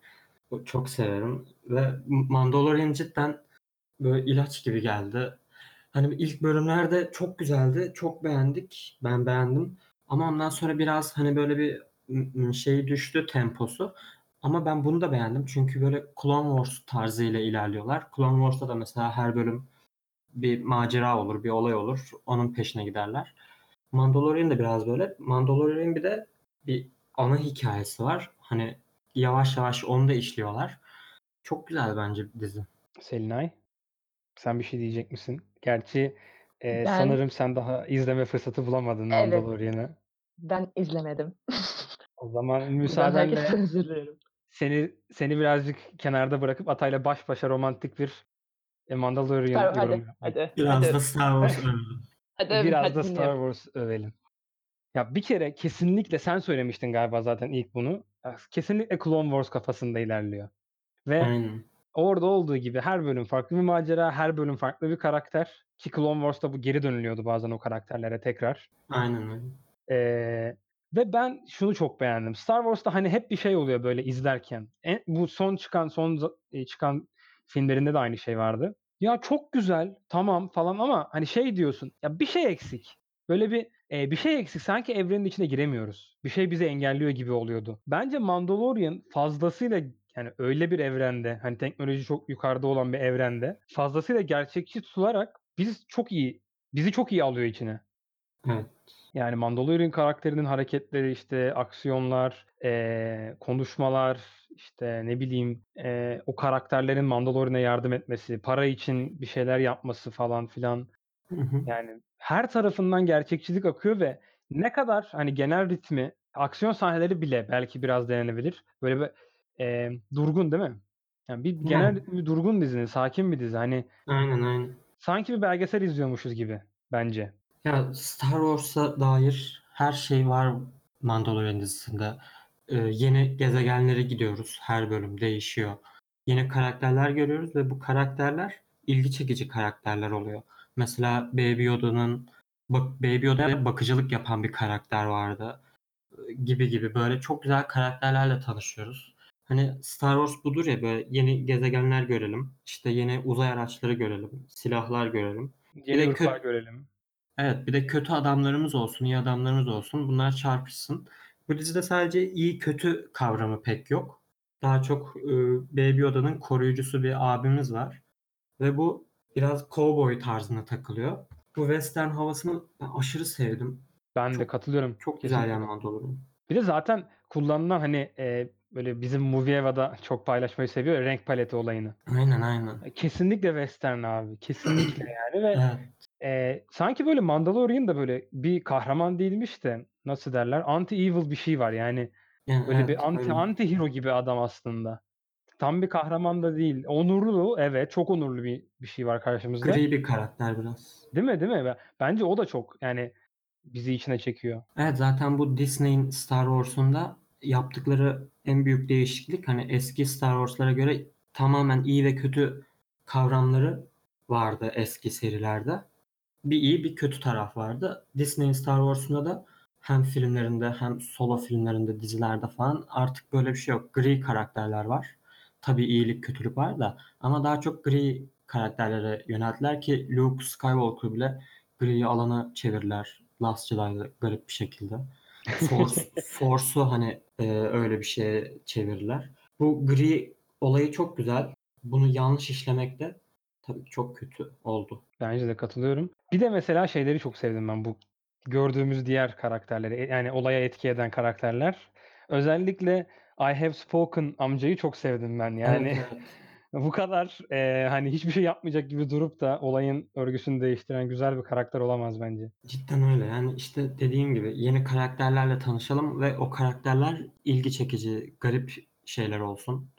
Çok severim. Ve Mandalorian cidden böyle ilaç gibi geldi. Hani ilk bölümlerde çok güzeldi. Çok beğendik. Ben beğendim. Ama ondan sonra biraz hani böyle bir şey düştü temposu. Ama ben bunu da beğendim. Çünkü böyle Clone Wars tarzıyla ilerliyorlar. Clone Wars'ta da mesela her bölüm bir macera olur, bir olay olur. Onun peşine giderler. Mandalorian da biraz böyle. Mandalorian bir de bir ana hikayesi var. Hani yavaş yavaş onu da işliyorlar. Çok güzel bence dizi. Selinay, sen bir şey diyecek misin? Gerçi eee, Ben sanırım sen daha izleme fırsatı bulamadın evet Mandalorian'ı. ben izlemedim. [LAUGHS] O zaman Buradan müsaadenle herkesten özür dilerim. seni seni birazcık kenarda bırakıp Atay'la baş başa romantik bir e, Mandalorian Star, yorumu hadi yapmak. hadi Biraz da hadi Star [LAUGHS] Wars övelim. hadi Biraz hadi da Star dinliyorum. Wars övelim. Ya bir kere kesinlikle sen söylemiştin galiba zaten ilk bunu. Ya Kesinlikle Clone Wars kafasında ilerliyor. Ve Aynen. orada olduğu gibi her bölüm farklı bir macera, her bölüm farklı bir karakter. Ki Clone Wars'ta bu geri dönülüyordu bazen o karakterlere tekrar. Aynen öyle. Ee, ve ben şunu çok beğendim. Star Wars'ta hani hep bir şey oluyor böyle izlerken. En, bu son çıkan son e, çıkan filmlerinde de aynı şey vardı. Ya çok güzel, tamam falan ama hani şey diyorsun. Ya bir şey eksik. Böyle bir e, bir şey eksik. Sanki evrenin içine giremiyoruz. Bir şey bizi engelliyor gibi oluyordu. Bence Mandalorian fazlasıyla yani öyle bir evrende, hani teknoloji çok yukarıda olan bir evrende fazlasıyla gerçekçi tutularak biz çok iyi, bizi çok iyi alıyor içine. Evet. Yani Mandalorian karakterinin hareketleri, işte aksiyonlar, eee, konuşmalar, işte ne bileyim, eee, o karakterlerin Mandalorian'a yardım etmesi, para için bir şeyler yapması falan filan. Hı hı. Yani her tarafından gerçekçilik akıyor ve ne kadar hani genel ritmi, aksiyon sahneleri bile belki biraz denenebilir. Böyle bir eee, durgun değil mi? Yani bir genel Yani ritmi durgun dizinin, sakin bir dizi. Hani aynen aynen. sanki bir belgesel izliyormuşuz gibi bence. Ya Star Wars'a dair her şey var Mandalorian dizisinde. Ee, yeni gezegenlere gidiyoruz. Her bölüm değişiyor. Yeni karakterler görüyoruz ve bu karakterler ilgi çekici karakterler oluyor. Mesela Baby Yoda'nın bak Baby Yoda'ya bakıcılık yapan bir karakter vardı. Ee, Gibi gibi böyle çok güzel karakterlerle tanışıyoruz. Hani Star Wars budur ya böyle yeni gezegenler görelim. işte yeni uzay araçları görelim. Silahlar görelim. Bir Yeni de ırklar kötü görelim. Evet, bir de kötü adamlarımız olsun, iyi adamlarımız olsun. Bunlar çarpışsın. Bu dizide sadece iyi kötü kavramı pek yok. Daha çok e, Baby Yoda'nın koruyucusu bir abimiz var. Ve bu biraz cowboy tarzına takılıyor. Bu western havasını ben aşırı sevdim. Ben de Çok katılıyorum. çok güzel Kesinlikle yani Mandalorian. Bir de zaten kullanılan, hani, eee, böyle bizim Movieva'da çok paylaşmayı seviyor ya renk paleti olayını. Aynen, aynen. E, kesinlikle western abi. Kesinlikle [CLEARS THROAT] yani ve, Evet. eee, sanki böyle Mandalorian da böyle bir kahraman değilmiş de nasıl derler, anti-evil bir şey var. Yani Yani, böyle evet, bir anti öyle. antihero gibi adam aslında. Tam bir kahraman da değil. Onurlu, evet, çok onurlu bir bir şey var karşımızda. Gri bir karakter biraz. Değil mi, değil mi? Be bence o da çok yani bizi içine çekiyor. Evet, zaten bu Disney'in Star Wars'unda yaptıkları en büyük değişiklik hani eski Star Wars'lara göre tamamen iyi ve kötü kavramları vardı eski serilerde. Bir iyi bir kötü taraf vardı. Disney'in Star Wars'unda da hem filmlerinde hem solo filmlerinde, dizilerde falan artık böyle bir şey yok. Gri karakterler var. Tabii iyilik, kötülük var da ama daha çok gri karakterlere yönelttiler ki Luke Skywalker bile gri alana çevirdiler. Last Jedi'da garip bir şekilde. Force, [LAUGHS] Force'u hani e, öyle bir şeye çevirdiler. Bu gri olayı çok güzel. Bunu yanlış işlemek de tabii çok kötü oldu. Bence de katılıyorum. Bir de mesela şeyleri çok sevdim ben bu gördüğümüz diğer karakterleri, e yani olaya etki eden karakterler. Özellikle I Have Spoken amcayı çok sevdim ben. Yani Evet, evet. [LAUGHS] bu kadar, eee, hani hiçbir şey yapmayacak gibi durup da olayın örgüsünü değiştiren güzel bir karakter olamaz bence. Cidden öyle. Yani işte dediğim gibi yeni karakterlerle tanışalım ve o karakterler ilgi çekici, garip şeyler olsun.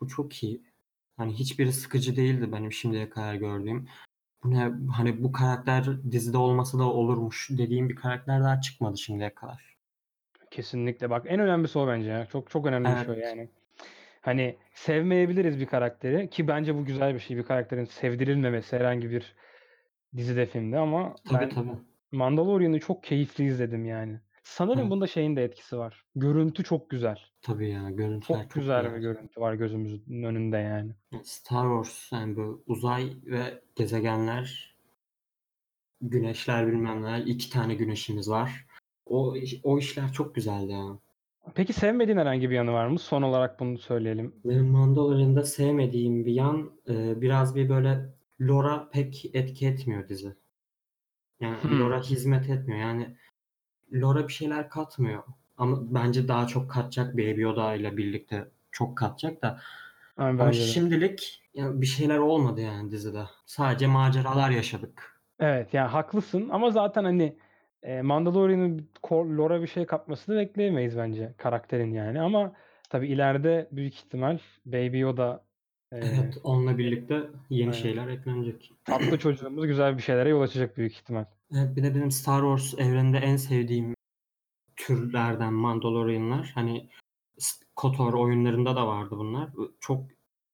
Bu çok iyi. Hani hiçbiri sıkıcı değildi benim şimdiye kadar gördüğüm. Bu ne hani bu karakter dizide olmasa da olurmuş dediğim bir karakter daha çıkmadı şimdiye kadar. Kesinlikle. Bak en önemlisi o bence ya. Çok çok önemli bir şey Evet. yani. Hani sevmeyebiliriz bir karakteri ki bence bu güzel bir şey. Bir karakterin sevdirilmemesi herhangi bir dizide, filmde ama Tabii ben tabii. Mandalorian'ı çok keyifli izledim yani. Sanırım Evet. bunda şeyin de etkisi var. Görüntü çok güzel. Tabii ya görüntüler Çok çok güzel bir görüntü var gözümüzün önünde yani. Star Wars yani bu uzay ve gezegenler, güneşler bilmem neler. iki tane güneşimiz var. O o işler çok güzeldi ya. Peki sevmediğin herhangi bir yanı var mı? Son olarak bunu söyleyelim. Benim Mandalorian'da sevmediğim bir yan e, biraz bir böyle lore'a pek etki etmiyor dizi. Yani Hımm. lore'a hizmet etmiyor. Yani lore'a bir şeyler katmıyor. Ama bence daha çok katacak Baby Yoda ile birlikte çok katacak da. Aynen Ama şimdilik ya bir şeyler olmadı yani dizide. Sadece maceralar yaşadık. Evet, ya haklısın ama zaten hani, eee, Mandalorian'ın ko lore'a bir şey katmasını bekleyemeyiz bence karakterin yani ama tabii ileride büyük ihtimal Baby Yoda, eee Evet, onunla birlikte yeni Aynen. şeyler eklenecek. Tatlı [CLEARS THROAT] çocuğumuz güzel bir şeylere yol açacak büyük ihtimal. Evet, bir de benim Star Wars evreninde en sevdiğim türlerden Mandalorianlar. Hani KOTOR oyunlarında da vardı bunlar. Çok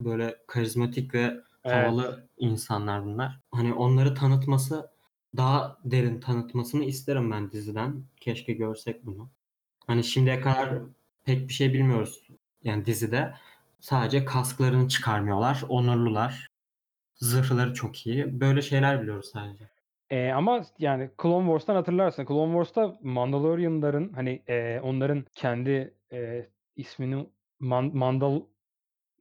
böyle karizmatik ve Evet. havalı insanlar bunlar. Hani onları tanıtması, daha derin tanıtmasını isterim ben diziden. Keşke görsek bunu. Hani şimdiye kadar pek bir şey bilmiyoruz yani dizide. Sadece kasklarını çıkarmıyorlar, onurlular. Zırhları çok iyi. Böyle şeyler biliyoruz sadece. Eee, ama yani Clone Wars'tan hatırlarsın. Clone Wars'ta Mandalorian'ların hani, eee, onların kendi, eee, ismini Man Mandal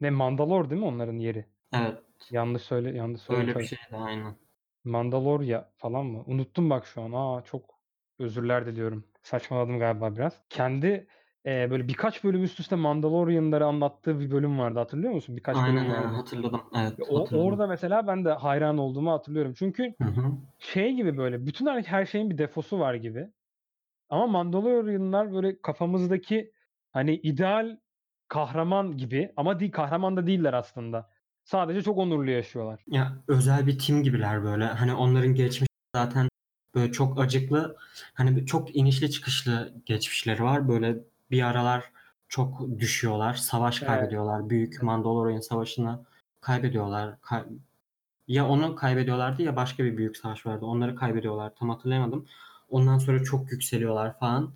ne Mandalore değil mi onların yeri? Evet. Yanlış söyle yanlış Öyle bir söylemiş şeydi aynen. Mandalorian falan mı? Unuttum bak şu an. A, çok özürler diliyorum. Saçmaladım galiba biraz. Kendi, eee, böyle birkaç bölüm üst üste Mandalorian'ları anlattığı bir bölüm vardı. Hatırlıyor musun? Birkaç Aynen, bölüm vardı. hatırladım. Evet, o hatırladım. orada mesela ben de hayran olduğumu hatırlıyorum. Çünkü Hı hı. şey gibi böyle bütün her her şeyin bir defosu var gibi. Ama Mandalorian'lar böyle kafamızdaki hani ideal kahraman gibi ama değil kahraman da değiller aslında. Sadece çok onurlu yaşıyorlar. Ya özel bir tim gibiler böyle. Hani onların geçmişi zaten böyle çok acıklı. Hani çok inişli çıkışlı geçmişleri var. Böyle bir aralar çok düşüyorlar. Savaş Evet. kaybediyorlar. Büyük Mandalorian Savaşı'nı kaybediyorlar. Kay- ya onu kaybediyorlardı ya başka bir büyük savaş vardı. Onları kaybediyorlar. Tam hatırlayamadım. Ondan sonra çok yükseliyorlar falan.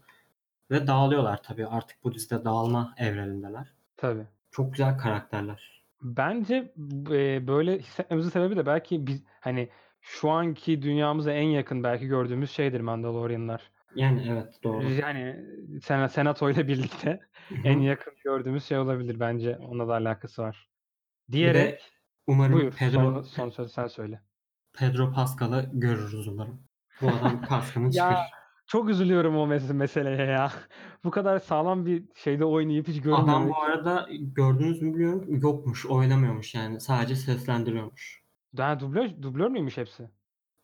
Ve dağılıyorlar tabii. Artık bu dizide dağılma evrenindeler. Tabii. Çok güzel karakterler. Bence eee, böyle hissetmemizin sebebi de belki biz hani şu anki dünyamıza en yakın belki gördüğümüz şeydir Mandalorian'lar. Yani evet doğru. Yani Sena Senato ile birlikte Hı [LAUGHS] en hı. yakın gördüğümüz şey olabilir bence. Onunla da alakası var. Bir de Diyerek umarım buyur son Pedro son sözü sen söyle. Pedro Pascal'ı görürüz umarım. Bu adam [LAUGHS] kaskını Ya çıkar. Çok üzülüyorum o mes- meseleye ya. [LAUGHS] Bu kadar sağlam bir şeyde oynayıp hiç Adam görünmemek. bu arada gördünüz mü bilmiyorum yokmuş oynamıyormuş yani sadece seslendiriyormuş. Daha dublör, dublör müymüş hepsi?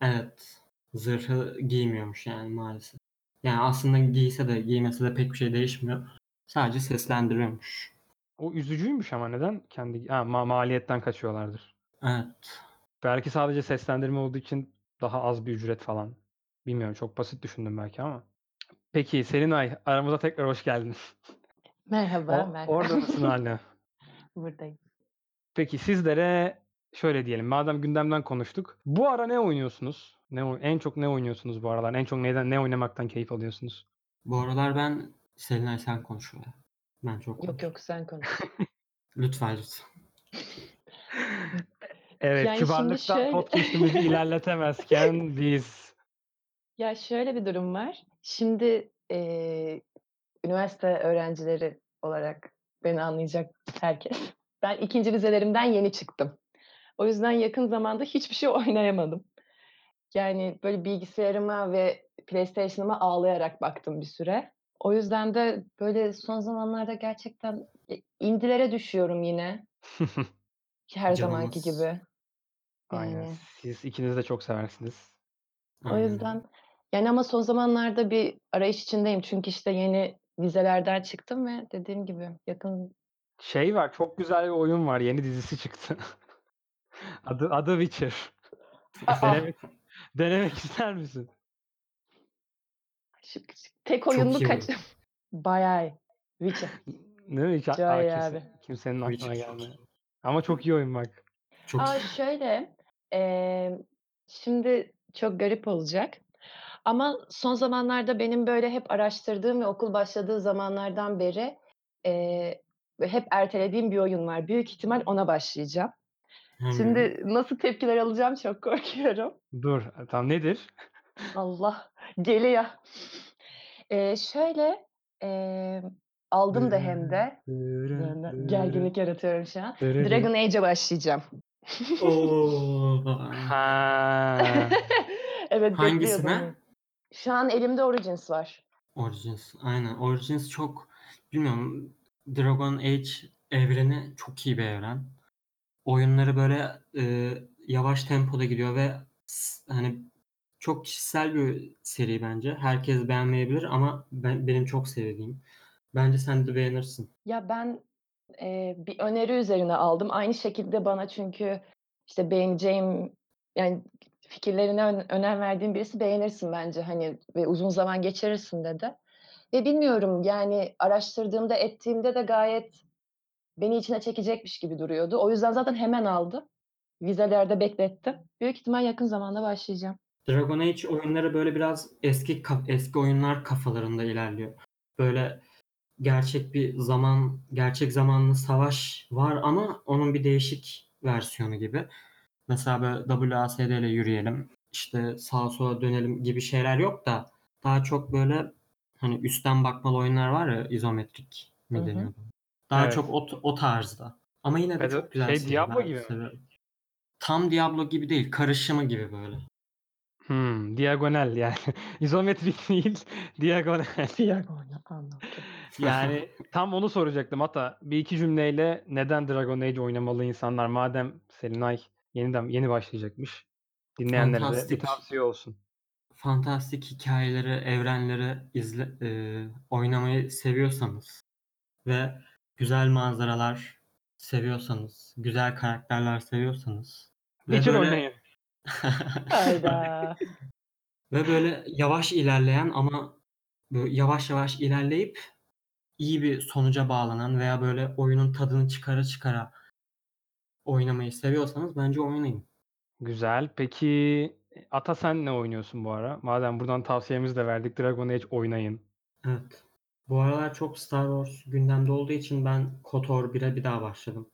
Evet zırhı giymiyormuş yani maalesef. Yani aslında giyse de giymese de pek bir şey değişmiyor. Sadece seslendiriyormuş. O üzücüymüş ama neden? Kendi ha, ma- maliyetten kaçıyorlardır. Evet. Belki sadece seslendirme olduğu için daha az bir ücret falan. Bilmiyorum çok basit düşündüm belki ama. Peki Selinay aramıza tekrar hoş geldin. [LAUGHS] Merhaba, O- merhaba. orada mısın hala? [LAUGHS] Buradayım. Peki sizlere şöyle diyelim madem gündemden konuştuk. Bu ara ne oynuyorsunuz? Ne en çok ne oynuyorsunuz bu aralar? En çok neyden ne oynamaktan keyif alıyorsunuz? Bu aralar ben Selinay sen konuş ya. Ben çok Yok konuşuyorum. yok sen konuş. [LAUGHS] Lütfen lütfen. Evet, Yani kibarlıktan şöyle- podcast'imizi ilerletemezken biz Ya şöyle bir durum var. Şimdi eee, üniversite öğrencileri olarak beni anlayacak herkes. [LAUGHS] Ben ikinci vizelerimden yeni çıktım. O yüzden yakın zamanda hiçbir şey [LAUGHS] oynayamadım. Yani böyle bilgisayarıma ve PlayStation'ıma ağlayarak baktım bir süre. O yüzden de böyle son zamanlarda gerçekten indilere düşüyorum yine. [LAUGHS] Her zamanki Canımız. gibi. aynen Yani. siz ikiniz de çok seversiniz. O Aynen. yüzden yani ama son zamanlarda bir arayış içindeyim. Çünkü işte yeni vizelerden çıktım ve dediğim gibi yakın Şey var, çok güzel bir oyun var. Yeni dizisi çıktı. [LAUGHS] Adı adı Witcher. Aa, [LAUGHS] Denemek, denemek ister misin? şu- tek oyunlu iyi kaç [LAUGHS] bayağı iyi. Witcher. Değil mi? Hiç a- Cahil kimse- abi. kimsenin aklına Witcher çok iyi. Ama çok iyi oyun bak. Çok Aa şöyle eee, şimdi çok garip olacak. Ama son zamanlarda benim böyle hep araştırdığım ve okul başladığı zamanlardan beri eee, hep ertelediğim bir oyun var. Büyük ihtimal ona başlayacağım. Hem- Şimdi nasıl tepkiler alacağım çok [LAUGHS] korkuyorum. Dur, tamam nedir? Allah geliyor. Eee, şöyle eee, aldım da hem de gerginlik yaratıyorum şu an. Dragon Age'e başlayacağım. Oo. [LAUGHS] Ha. evet Hangisine? bekliyordum. Şu an elimde Origins var. Origins. Aynen. Origins çok bilmiyorum. Dragon Age evreni çok iyi bir evren. Oyunları böyle e, yavaş tempoda gidiyor ve hani çok kişisel bir seri bence. Herkes beğenmeyebilir ama ben benim çok sevdiğim. Bence sen de beğenirsin. Ya ben eee, bir öneri üzerine aldım. Aynı şekilde bana çünkü işte beğeneceğim yani fikirlerine ön- önem verdiğim birisi beğenirsin bence hani ve uzun zaman geçirirsin dedi. Ve bilmiyorum yani araştırdığımda ettiğimde de gayet beni içine çekecekmiş gibi duruyordu. O yüzden zaten hemen aldım. Vizelerde beklettim. Büyük ihtimal yakın zamanda başlayacağım. Dragon Age oyunları böyle biraz eski eski oyunlar kafalarında ilerliyor. Böyle gerçek bir zaman, gerçek zamanlı savaş var ama onun bir değişik versiyonu gibi. Mesela böyle WASD ile yürüyelim, işte sağa sola dönelim gibi şeyler yok da daha çok böyle hani üstten bakmalı oyunlar var ya izometrik mi Hı hı. deniyordu? Daha Evet. çok o, o tarzda. Ama yine de Ve de çok güzel şey, Diablo gibi mi? Tam Diablo gibi değil, karışımı gibi böyle. Hmm, diagonal yani. [LAUGHS] İzometrik değil, [LAUGHS] diagonal. [LAUGHS] Diagonal anladım. Yani tam onu soracaktım. Hatta bir iki cümleyle neden Dragon Age oynamalı insanlar madem Selinay yeniden yeni başlayacakmış. Dinleyenlere de bir Fantastik. tavsiye olsun. fantastik hikayeleri, evrenleri izle, e, oynamayı seviyorsanız ve güzel manzaralar seviyorsanız, güzel karakterler seviyorsanız ve Witcher böyle, oynayın. [LAUGHS] Hayda. ve böyle yavaş ilerleyen ama böyle yavaş yavaş ilerleyip iyi bir sonuca bağlanan veya böyle oyunun tadını çıkara çıkara oynamayı seviyorsanız bence oynayın. Güzel. Peki Ata sen ne oynuyorsun bu ara? Madem buradan tavsiyemizi de verdik. Dragon Age oynayın. Evet. Bu aralar çok Star Wars gündemde olduğu için ben KOTOR 1'e bir daha başladım.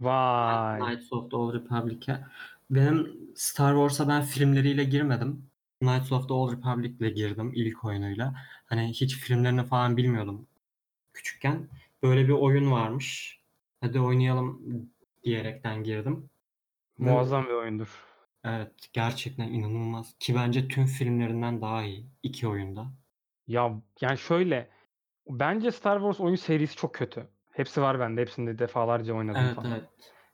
Vay. Knights of the Old Republic'e. Benim Star Wars'a ben filmleriyle girmedim. Knights of the Old Republic'le girdim ilk oyunuyla. Hani hiç filmlerini falan bilmiyordum küçükken. Böyle bir oyun varmış. Hadi oynayalım diyerekten girdim. Ve Muazzam bir oyundur. Evet, gerçekten inanılmaz ki bence tüm filmlerinden daha iyi iki oyunda. Ya yani şöyle bence Star Wars oyun serisi çok kötü. Hepsi var bende. Hepsini de defalarca oynadım Evet, falan. evet.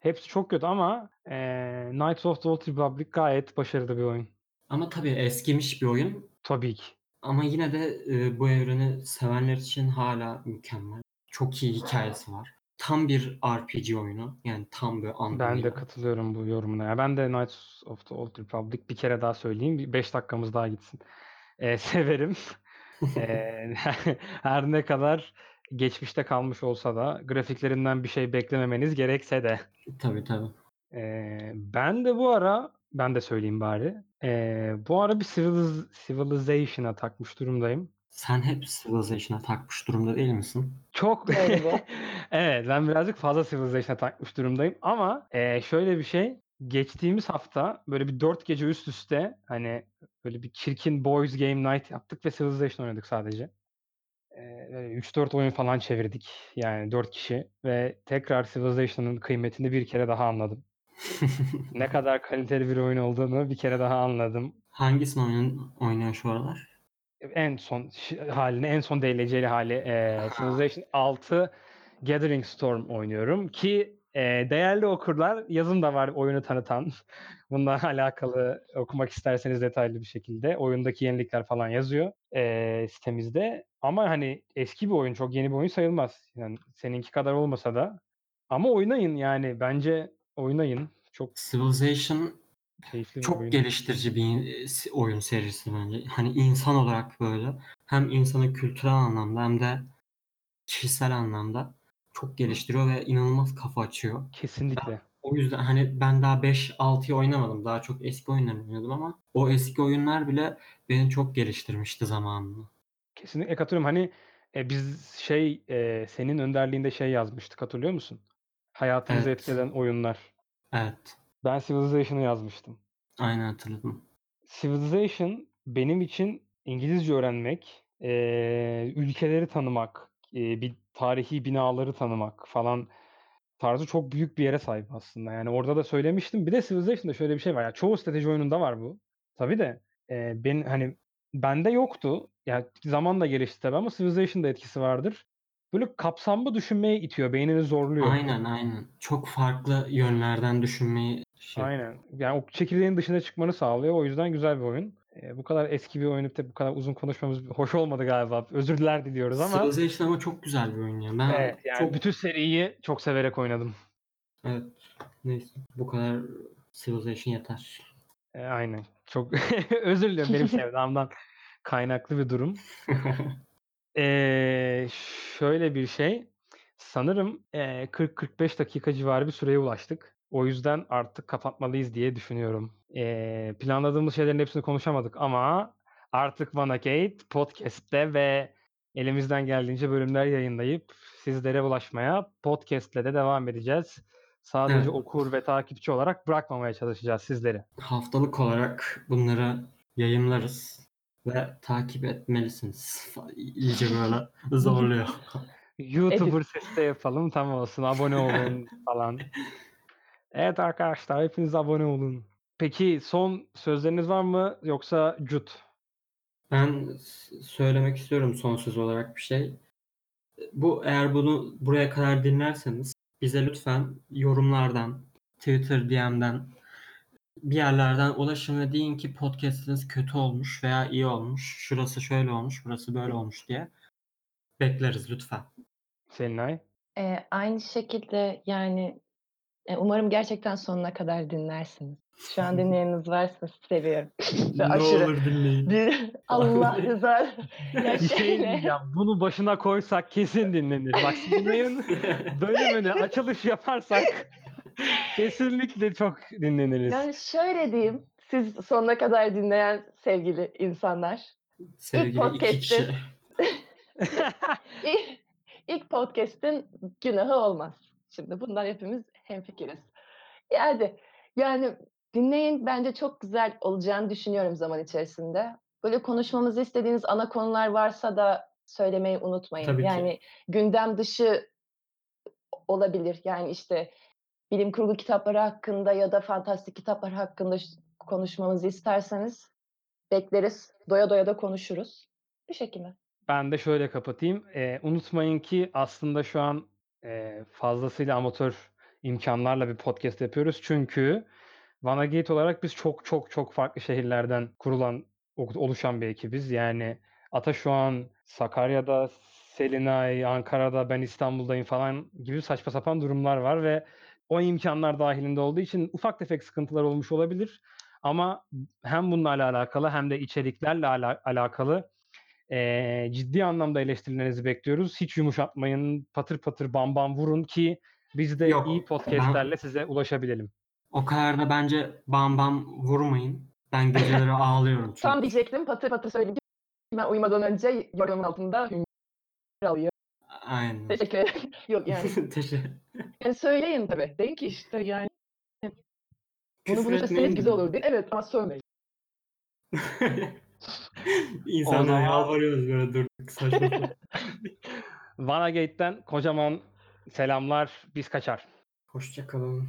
Hepsi çok kötü ama eee Knights of the Old Republic gayet başarılı bir oyun. Ama tabii eskimiş bir oyun. Tabii ki. Ama yine de e, bu evreni sevenler için hala mükemmel. Çok iyi hikayesi var. Tam bir RPG oyunu. Yani tam bir Ben de anlamıyla. katılıyorum bu yorumuna. Ya ben de Knights of the Old Republic bir kere daha söyleyeyim. 5 dakikamız daha gitsin. Eee, [LAUGHS] severim. Eee, [LAUGHS] her ne kadar geçmişte kalmış olsa da grafiklerinden bir şey beklememeniz gerekse de. Tabii tabii. Eee, ben de bu ara ben de söyleyeyim bari. Eee, bu ara bir Civiliz Civilization'a takmış durumdayım. Sen hep Civilization'a takmış durumda değil misin? Çok. [LAUGHS] Evet, ben birazcık fazla Civilization'a takmış durumdayım ama eee, şöyle bir şey, geçtiğimiz hafta böyle bir 4 gece üst üste hani böyle bir çirkin boys game night yaptık ve Civilization oynadık sadece. Eee, böyle 3-4 oyun falan çevirdik yani 4 kişi ve tekrar Civilization'ın kıymetini bir kere daha anladım. [LAUGHS] Ne kadar kaliteli bir oyun olduğunu bir kere daha anladım. Hangisini oyun, oynuyor şu aralar? En son ş hâlini, en son DLC'li hâli, eee, Ha. Civilization 6 Gathering Storm oynuyorum ki, eee, değerli okurlar yazım da var oyunu tanıtan. [LAUGHS] Bununla alakalı okumak isterseniz detaylı bir şekilde oyundaki yenilikler falan yazıyor, eee, sitemizde. Ama hani eski bir oyun, çok yeni bir oyun sayılmaz. Yani seninki kadar olmasa da ama oynayın yani bence oynayın. Çok Civilization keyifli çok oyun. geliştirici bir s- oyun serisi bence. Hani insan olarak böyle hem insanı kültürel anlamda hem de kişisel anlamda çok geliştiriyor ve inanılmaz kafa açıyor. Kesinlikle. O yüzden hani ben daha 5-6'yı oynamadım. Daha çok eski oyunlar oynuyordum ama o eski oyunlar bile beni çok geliştirmişti zamanında. Kesinlikle katılıyorum. Hani, eee, biz şey, eee, senin önderliğinde şey yazmıştık hatırlıyor musun? Hayatımızı Evet. etkileyen oyunlar. Evet. Ben Civilization'ı yazmıştım. Aynen hatırladım. Civilization benim için İngilizce öğrenmek, eee, ülkeleri tanımak, eee, bir tarihi binaları tanımak falan tarzı çok büyük bir yere sahip aslında. Yani orada da söylemiştim. Bir de Civilization'da şöyle bir şey var. Ya çoğu strateji oyununda var bu. Tabii de, eee, ben hani bende yoktu. Ya zamanla gelişti tabii ama Civilization'da etkisi vardır. Böyle kapsamlı düşünmeye itiyor, beynini zorluyor. Aynen aynen. Çok farklı yönlerden düşünmeyi şey Aynen. Yani o çekirdeğin dışına çıkmanı sağlıyor. O yüzden güzel bir oyun. Eee, bu kadar eski bir oyunu bu kadar uzun konuşmamız hoş olmadı galiba. Özür diler diliyoruz ama Civilization ama çok güzel bir oyun ya. Ben Evet, yani çok bütün seriyi çok severek oynadım. evet neyse bu kadar Civilization yeter. Eee, aynen. Çok [LAUGHS] özür diliyorum benim [LAUGHS] sevdamdan kaynaklı bir durum. [LAUGHS] Eee, şöyle bir şey, sanırım, eee, 40-45 dakika civarı bir süreye ulaştık. O yüzden artık kapatmalıyız diye düşünüyorum. Eee, planladığımız şeylerin hepsini konuşamadık ama artık Vanacade podcast'te ve elimizden geldiğince bölümler yayınlayıp sizlere ulaşmaya podcast'le de devam edeceğiz. Sadece Evet. okur ve takipçi olarak bırakmamaya çalışacağız sizleri. Haftalık olarak bunları yayınlarız ve takip etmelisiniz. İyice böyle zorluyor. YouTuber sesi de yapalım tam olsun. Abone olun falan. [LAUGHS] Evet arkadaşlar hepiniz abone olun. Peki son sözleriniz var mı yoksa cut? Ben söylemek istiyorum son söz olarak bir şey. Bu eğer bunu buraya kadar dinlerseniz bize lütfen yorumlardan, Twitter DM'den bir yerlerden ulaşın ve deyin ki podcast'iniz kötü olmuş veya iyi olmuş. Şurası şöyle olmuş, burası böyle olmuş diye. Bekleriz lütfen. Selinay. Eee, aynı şekilde yani, umarım gerçekten sonuna kadar dinlersiniz. Şu an dinleyeniniz varsa seviyorum. [LAUGHS] Ne aşırı olur dinleyin. [LAUGHS] Allah rızası. Ya Bir şey diyeceğim. Bunu başına koysak kesin dinlenir. Bak Selinay'ın [LAUGHS] bölümüne açılış yaparsak kesinlikle çok dinleniriz. yani şöyle diyeyim, siz sonuna kadar dinleyen sevgili insanlar. Sevgili iki podcast'te- kişi. İlk, ilk podcast'in günahı olmaz. Şimdi bundan hepimiz hemfikiriz. Yani yani dinleyin bence çok güzel olacağını düşünüyorum zaman içerisinde. Böyle konuşmamızı istediğiniz ana konular varsa da söylemeyi unutmayın. Tabii ki. yani gündem dışı olabilir. Yani işte bilim kurgu kitapları hakkında ya da fantastik kitaplar hakkında konuşmamızı isterseniz bekleriz. Doya doya da konuşuruz. Bu şekilde. Ben de şöyle kapatayım. Eee, unutmayın ki aslında şu an, eee, fazlasıyla amatör imkânlarla bir podcast yapıyoruz. Çünkü Vanagate olarak biz çok çok çok farklı şehirlerden kurulan, oluşan bir ekibiz. Yani Ata şu an Sakarya'da, Selinay Ankara'da, ben İstanbul'dayım falan gibi saçma sapan durumlar var ve o imkânlar dâhilinde olduğu için ufak tefek sıkıntılar olmuş olabilir. Ama hem bunlarla alakalı hem de içeriklerle ala alakalı, eee, ciddi anlamda eleştirilerinizi bekliyoruz. Hiç yumuşatmayın, patır patır bam bam vurun ki biz de Yok, iyi ben podcast'lerle size ulaşabilelim. O kadar da bence bam bam vurmayın. Ben geceleri [LAUGHS] ağlıyorum Tam çünkü. diyecektim. Patır patır söyleyeyim ki ben uyumadan önce yorumun altında hüngür alıyor. Aynen. Teşekkür ederim. [LAUGHS] Yok yani. Teşekkür Yani söyleyin tabii. Deyin ki işte yani bunu bunu etmeyin güzel olur deyin. Evet ama söylemeyin. [LAUGHS] O İnsanlara zaman yalvarıyoruz böyle durduk saçma. Vanagate'den kocaman selamlar. Biz kaçar. Hoşça kalın.